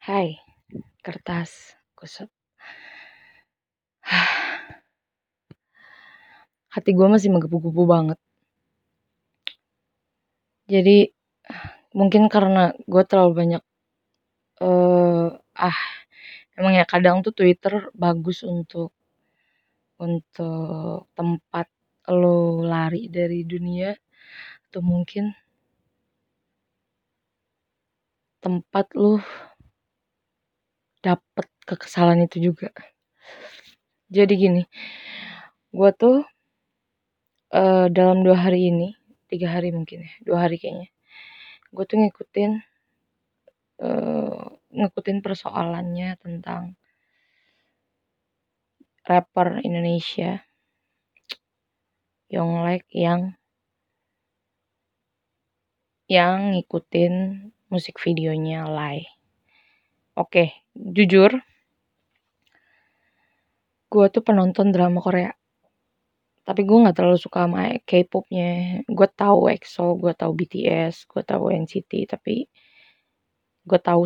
Hai, kertas kusut. Hati gue masih menggebu-gebu banget. Jadi mungkin karena gue terlalu banyak uh, ah emang ya kadang tuh Twitter bagus untuk untuk tempat lo lari dari dunia atau mungkin tempat lo dapet kekesalan itu juga jadi gini gue tuh uh, dalam dua hari ini tiga hari mungkin ya dua hari kayaknya gue tuh ngikutin uh, ngikutin persoalannya tentang rapper Indonesia Yonglek yang yang ngikutin musik videonya Lai. Oke, jujur, gue tuh penonton drama Korea. Tapi gue nggak terlalu suka sama K-popnya. Gue tahu EXO, gue tahu BTS, gue tahu NCT, tapi gue tahu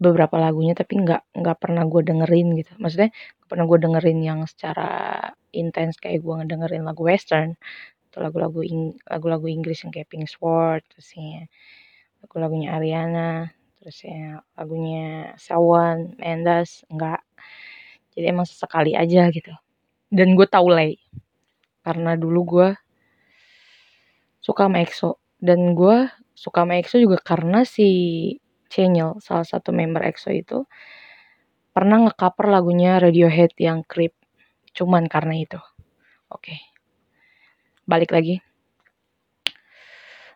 beberapa lagunya tapi nggak nggak pernah gue dengerin gitu maksudnya pernah gue dengerin yang secara intens kayak gue ngedengerin lagu western atau lagu-lagu lagu-lagu Inggris yang kayak Pink Sword terus ya lagu-lagunya Ariana terus ya lagunya Sawan Mendes enggak. Jadi emang sesekali aja gitu. Dan gue tau Lay karena dulu gue suka sama EXO. Dan gue suka sama EXO juga karena si Channel salah satu member EXO itu pernah ngecover lagunya Radiohead yang Creep. Cuman karena itu. Oke. Okay. balik lagi.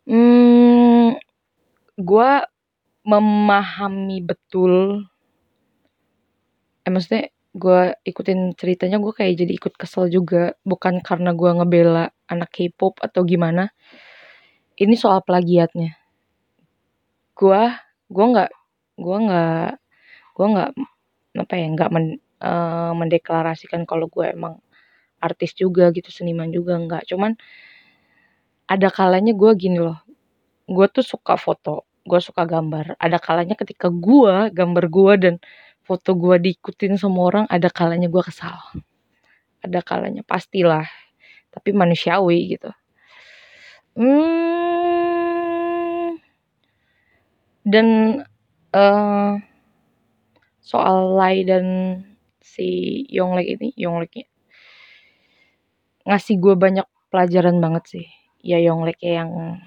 Hmm, gue memahami betul. Eh maksudnya gue ikutin ceritanya gue kayak jadi ikut kesel juga. Bukan karena gue ngebela anak K-pop atau gimana. Ini soal plagiatnya. Gue gue nggak gue nggak gue nggak apa ya nggak men, uh, mendeklarasikan kalau gue emang artis juga gitu seniman juga nggak. Cuman ada kalanya gue gini loh. Gue tuh suka foto gue suka gambar ada kalanya ketika gue gambar gue dan foto gue diikutin semua orang ada kalanya gue kesal. Ada kalanya pastilah. Tapi manusiawi gitu. Hmm, dan uh, soal Lai dan si Yonglek ini Yongleknya ngasih gue banyak pelajaran banget sih. Ya Yonglek yang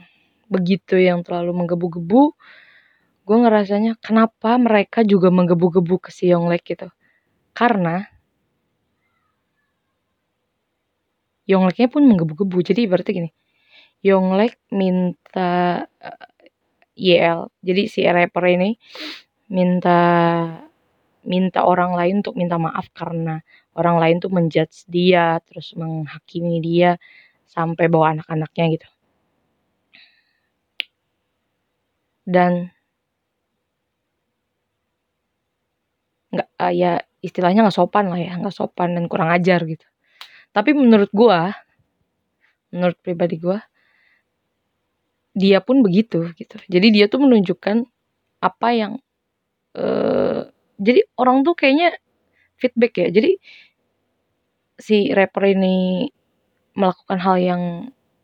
begitu yang terlalu menggebu-gebu gue ngerasanya kenapa mereka juga menggebu-gebu ke si Yonglek gitu? Karena Yongleknya pun menggebu-gebu. Jadi berarti gini Yonglek minta uh, eh, YL jadi si rapper ini minta minta orang lain untuk minta maaf karena orang lain tuh menjudge dia terus menghakimi dia sampai bawa anak-anaknya gitu dan nggak uh, ya istilahnya nggak sopan lah ya nggak sopan dan kurang ajar gitu. Tapi menurut gua menurut pribadi gua dia pun begitu gitu. Jadi dia tuh menunjukkan apa yang uh, jadi orang tuh kayaknya feedback ya. Jadi si rapper ini melakukan hal yang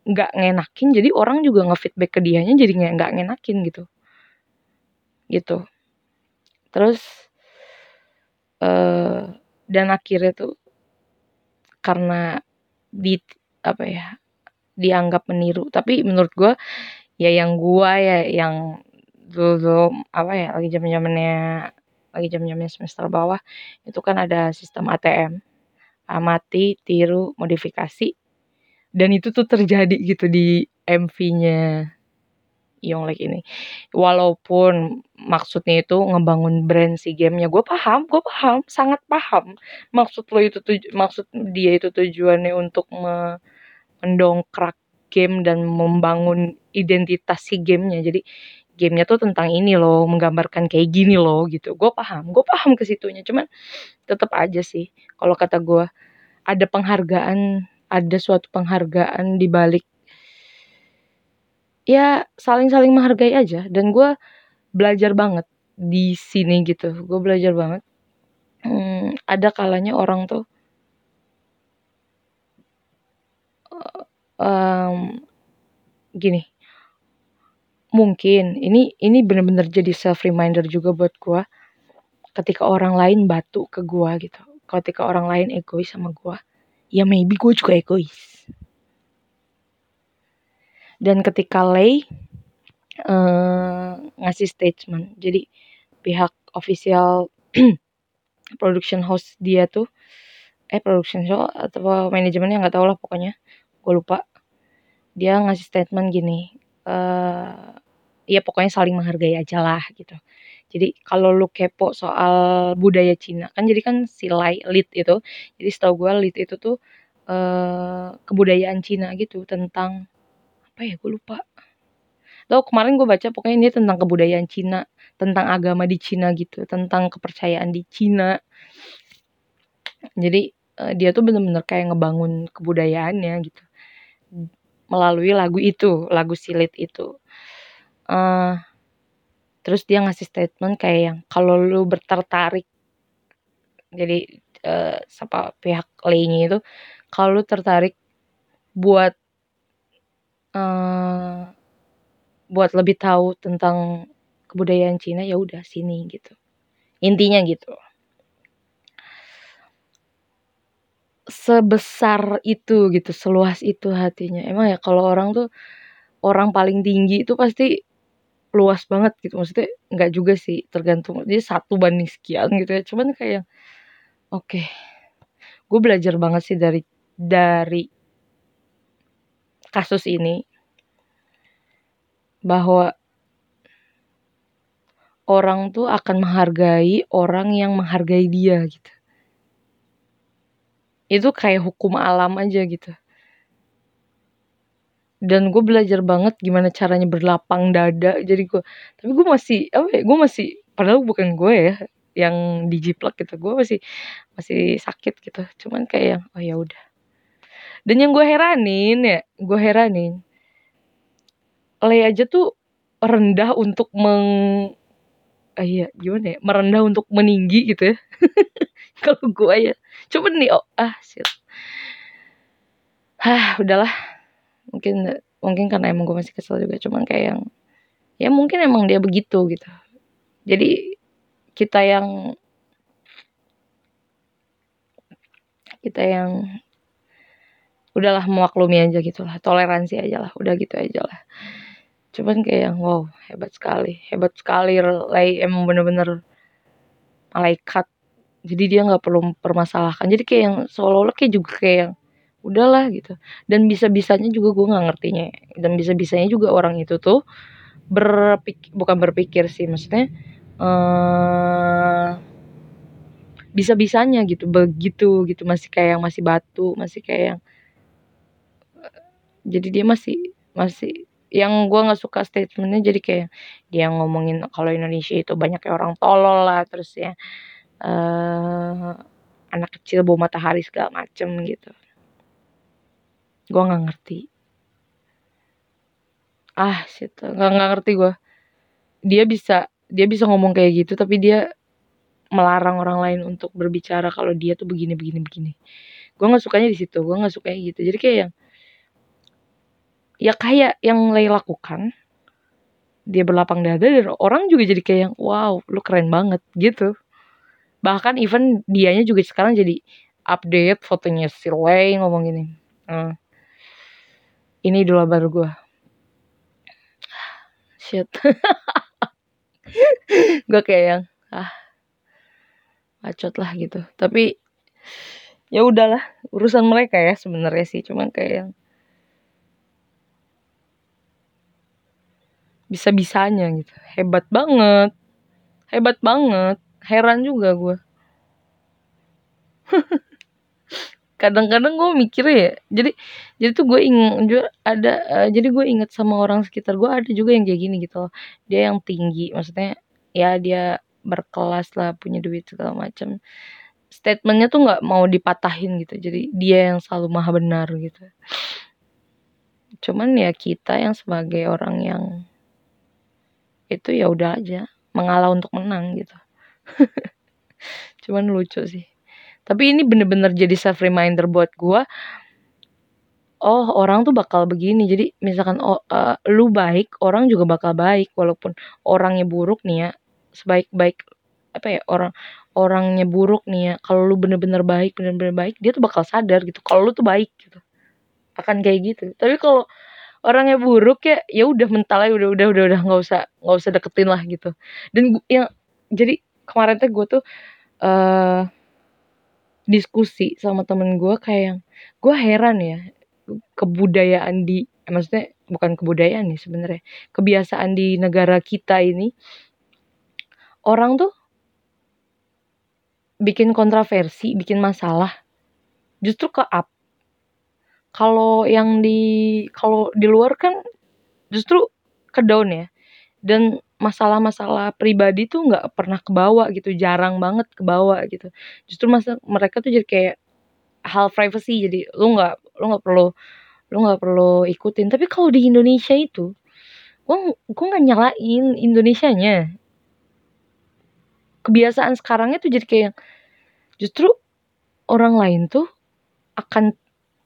nggak ngenakin jadi orang juga ngefeedback ke dianya jadi nggak ngenakin gitu. Gitu. Terus uh, dan akhirnya tuh karena di apa ya dianggap meniru tapi menurut gue ya yang gue ya yang dulu, dulu apa ya lagi zaman zamannya lagi zaman zamannya semester bawah itu kan ada sistem ATM amati tiru modifikasi dan itu tuh terjadi gitu di MV-nya Yonglek ini. Walaupun maksudnya itu ngebangun brand si gamenya, gue paham, gue paham, sangat paham. Maksud lo itu tuj maksud dia itu tujuannya untuk me mendongkrak game dan membangun identitas si gamenya. Jadi gamenya tuh tentang ini loh, menggambarkan kayak gini loh gitu. Gue paham, gue paham ke situnya. Cuman tetap aja sih, kalau kata gue ada penghargaan ada suatu penghargaan di balik ya saling-saling menghargai aja. Dan gue belajar banget di sini gitu. Gue belajar banget hmm, ada kalanya orang tuh um, gini mungkin ini ini bener-bener jadi self reminder juga buat gue ketika orang lain batu ke gue gitu. Ketika orang lain egois sama gue ya maybe gue juga egois. Dan ketika Lay uh, ngasih statement jadi pihak official production house dia tuh eh production show atau manajemennya nggak tahu lah pokoknya gue lupa. Dia ngasih statement gini uh, ya pokoknya saling menghargai aja lah gitu jadi kalau lu kepo soal budaya Cina kan jadi kan si Lai Lit itu jadi setahu gue Lit itu tuh uh, kebudayaan Cina gitu tentang apa ya gue lupa. Tau kemarin gue baca pokoknya ini tentang kebudayaan Cina tentang agama di Cina gitu tentang kepercayaan di Cina. Jadi uh, dia tuh bener-bener kayak ngebangun kebudayaannya gitu melalui lagu itu lagu silit itu. Uh, terus dia ngasih statement kayak yang kalau lu bertertarik jadi uh, siapa pihak lainnya itu kalau lu tertarik buat uh, buat lebih tahu tentang kebudayaan Cina ya udah sini gitu. Intinya gitu. Sebesar itu gitu seluas itu hatinya. Emang ya kalau orang tuh orang paling tinggi itu pasti luas banget gitu. Maksudnya nggak juga sih tergantung. Jadi satu banding sekian gitu ya. Cuman kayak oke. Okay, gue belajar banget sih dari dari kasus ini bahwa orang tuh akan menghargai orang yang menghargai dia gitu. Itu kayak hukum alam aja gitu dan gue belajar banget gimana caranya berlapang dada. Jadi gue tapi gue masih apa ya gue masih padahal bukan gue ya yang dijiplak gitu. Gue masih masih sakit gitu. Cuman kayak yang oh ya udah. Dan yang gue heranin ya gue heranin Le aja tuh rendah untuk meng ah, iya gimana ya merendah untuk meninggi gitu ya. Kalau gue ya. Coba nih oh ah shit. Hah, udahlah mungkin mungkin karena emang gue masih kesel juga cuman kayak yang ya mungkin emang dia begitu gitu. Jadi kita yang kita yang udahlah memaklumi aja gitu lah toleransi aja lah udah gitu aja lah. Cuman kayak yang wow hebat sekali hebat sekali lay emang bener-bener malaikat. Jadi dia nggak perlu permasalahkan jadi kayak yang seolah-olah kayak juga kayak yang udahlah gitu. Dan bisa-bisanya juga gue nggak ngertinya. Dan bisa-bisanya juga orang itu tuh berpikir bukan berpikir sih maksudnya uh, bisa-bisanya gitu begitu gitu. Masih kayak yang masih batu masih kayak yang jadi dia masih masih yang gue nggak suka statementnya jadi kayak dia ngomongin kalau Indonesia itu banyak orang tolol lah terus ya uh, anak kecil bawa matahari segala macem gitu gue nggak ngerti. Ah shit. Nggak nggak ngerti gue dia bisa dia bisa ngomong kayak gitu tapi dia melarang orang lain untuk berbicara kalau dia tuh begini begini begini. Gue nggak sukanya di situ gue nggak suka gitu. Jadi kayak yang ya kayak yang Lay lakukan dia berlapang dada dan orang juga jadi kayak yang wow lu keren banget gitu. Bahkan even dianya juga sekarang jadi update fotonya si Lay ngomong gini. Hmm, ini idola baru gue shit. Gue kayak yang ah bacot lah gitu. Tapi ya udahlah urusan mereka ya sebenarnya sih. Cuman kayak yang bisa bisanya gitu. Hebat banget. Hebat banget. Heran juga gue kadang-kadang gue mikir ya jadi jadi tuh gue ingat juga ada uh, jadi gue inget sama orang sekitar gue ada juga yang kayak gini gitu loh. Dia yang tinggi maksudnya ya dia berkelas lah punya duit segala macam. Statementnya tuh nggak mau dipatahin gitu jadi dia yang selalu maha benar gitu. Cuman ya kita yang sebagai orang yang itu ya udah aja mengalah untuk menang gitu. Cuman lucu sih tapi ini bener-bener jadi self reminder buat gue oh orang tuh bakal begini. Jadi misalkan oh, uh, lu baik orang juga bakal baik. Walaupun orangnya buruk nih ya sebaik-baik apa ya orang orangnya buruk nih ya kalau lu bener-bener baik bener-bener baik dia tuh bakal sadar gitu kalau lu tuh baik gitu. Akan kayak gitu. Tapi kalau orangnya buruk ya ya udah mental aja udah udah udah udah nggak usah nggak usah deketin lah gitu. Dan yang jadi kemarin tuh gue tuh uh, diskusi sama temen gue kayak yang gue heran ya kebudayaan di maksudnya bukan kebudayaan nih sebenarnya kebiasaan di negara kita ini orang tuh bikin kontroversi bikin masalah justru ke up. Kalau yang di kalau di luar kan justru ke down ya dan masalah-masalah pribadi tuh nggak pernah kebawa gitu jarang banget kebawa gitu. Justru masa mereka tuh jadi kayak hal privacy jadi lu nggak lu nggak perlu lu nggak perlu ikutin. Tapi kalau di Indonesia itu gua gua nggak nyalain Indonesianya. Kebiasaan sekarangnya tuh jadi kayak justru orang lain tuh akan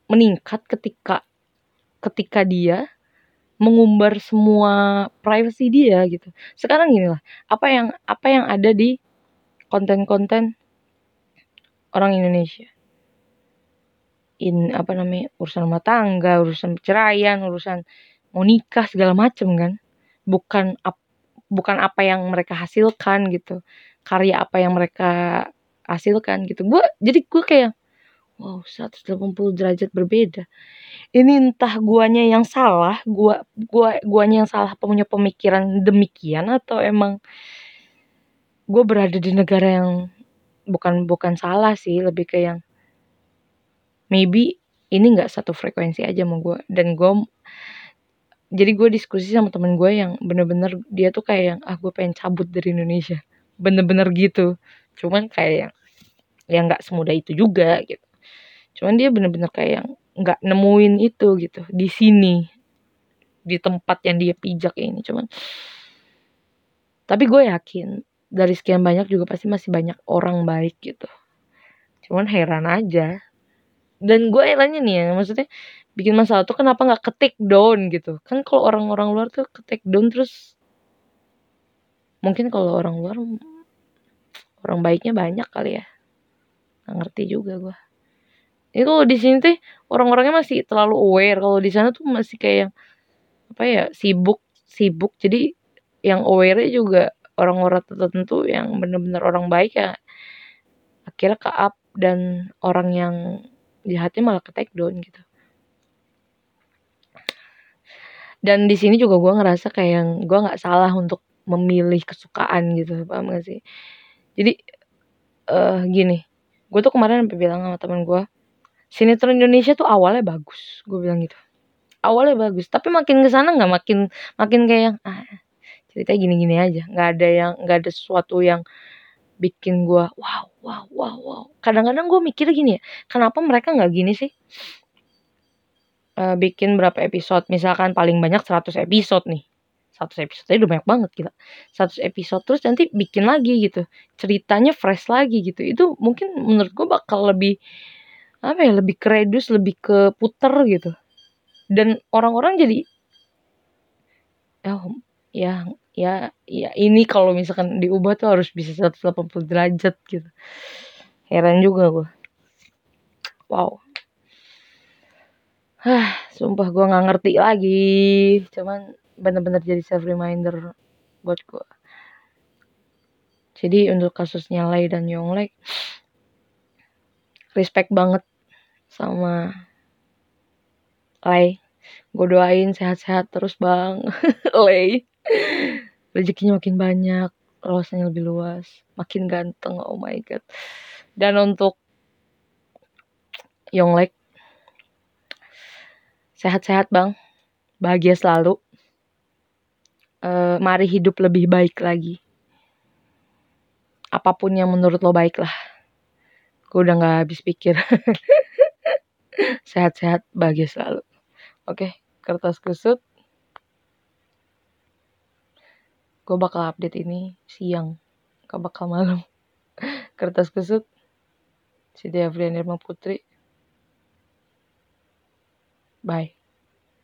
meningkat ketika ketika dia mengumbar semua privacy dia gitu. Sekarang gini lah, apa yang apa yang ada di konten-konten orang Indonesia. In apa namanya? urusan rumah tangga, urusan perceraian, urusan mau nikah segala macem kan. Bukan ap, bukan apa yang mereka hasilkan gitu. Karya apa yang mereka hasilkan gitu. Gue jadi gue kayak wow 180 derajat berbeda. Ini entah guanya yang salah gua gua guanya yang salah punya pemikiran demikian atau emang gue berada di negara yang bukan bukan salah sih lebih ke yang maybe ini nggak satu frekuensi aja sama gue dan gue jadi gue diskusi sama temen gue yang bener-bener dia tuh kayak yang ah gue pengen cabut dari Indonesia. Bener-bener gitu. Cuman kayak yang yang nggak semudah itu juga gitu cuman dia bener-bener kayak yang nggak nemuin itu gitu di sini. Di tempat yang dia pijak ini cuman. Tapi gue yakin dari sekian banyak juga pasti masih banyak orang baik gitu. Cuman heran aja. Dan gue herannya nih ya maksudnya bikin masalah tuh kenapa nggak ketik down gitu? Kan kalau orang-orang luar tuh ketik down terus mungkin kalau orang luar orang baiknya banyak kali ya. Nggak ngerti juga gue itu di sini tuh orang-orangnya masih terlalu aware. Kalau di sana tuh masih kayak apa ya sibuk sibuk. Jadi yang aware juga orang-orang tertentu yang benar-benar orang baik ya akhirnya ke up. Dan orang yang jahatnya malah ke take down gitu. Dan di sini juga gue ngerasa kayak yang gue nggak salah untuk memilih kesukaan gitu paham gak sih? Jadi uh, gini. Gue tuh kemarin sampai bilang sama teman gue sinetron Indonesia tuh awalnya bagus gue bilang gitu. Awalnya bagus tapi makin ke sana nggak makin makin kayak ah, cerita gini-gini aja. Nggak ada yang nggak ada sesuatu yang bikin gue wow wow wow wow. Kadang-kadang gue mikir gini ya kenapa mereka nggak gini sih? Uh, bikin berapa episode? Misalkan paling banyak 100 episode nih. 100 episode aja udah banyak banget kita 100 episode terus nanti bikin lagi gitu. Ceritanya fresh lagi gitu. Itu mungkin menurut gue bakal lebih apa ya lebih kredus lebih ke puter gitu. Dan orang-orang jadi oh ya ya ya ini kalau misalkan diubah tuh harus bisa 180 derajat gitu. Heran juga gue wow. Hah, sumpah gue nggak ngerti lagi. Cuman bener-bener jadi self reminder buat gue jadi untuk kasusnya Lay dan Yonglek respect banget sama Lay gue doain sehat-sehat terus bang. Lay rezekinya makin banyak luasnya lebih luas makin ganteng oh my god. Dan untuk Yonglek sehat-sehat bang. Bahagia selalu. Uh, mari hidup lebih baik lagi. Apa pun yang menurut lo baik lah. Gue udah gak habis pikir sehat-sehat bahagia selalu. Oke kertas kusut. Gue bakal update ini siang gak bakal malam. Kertas kusut. Siti Afrian Irma Putri. Bye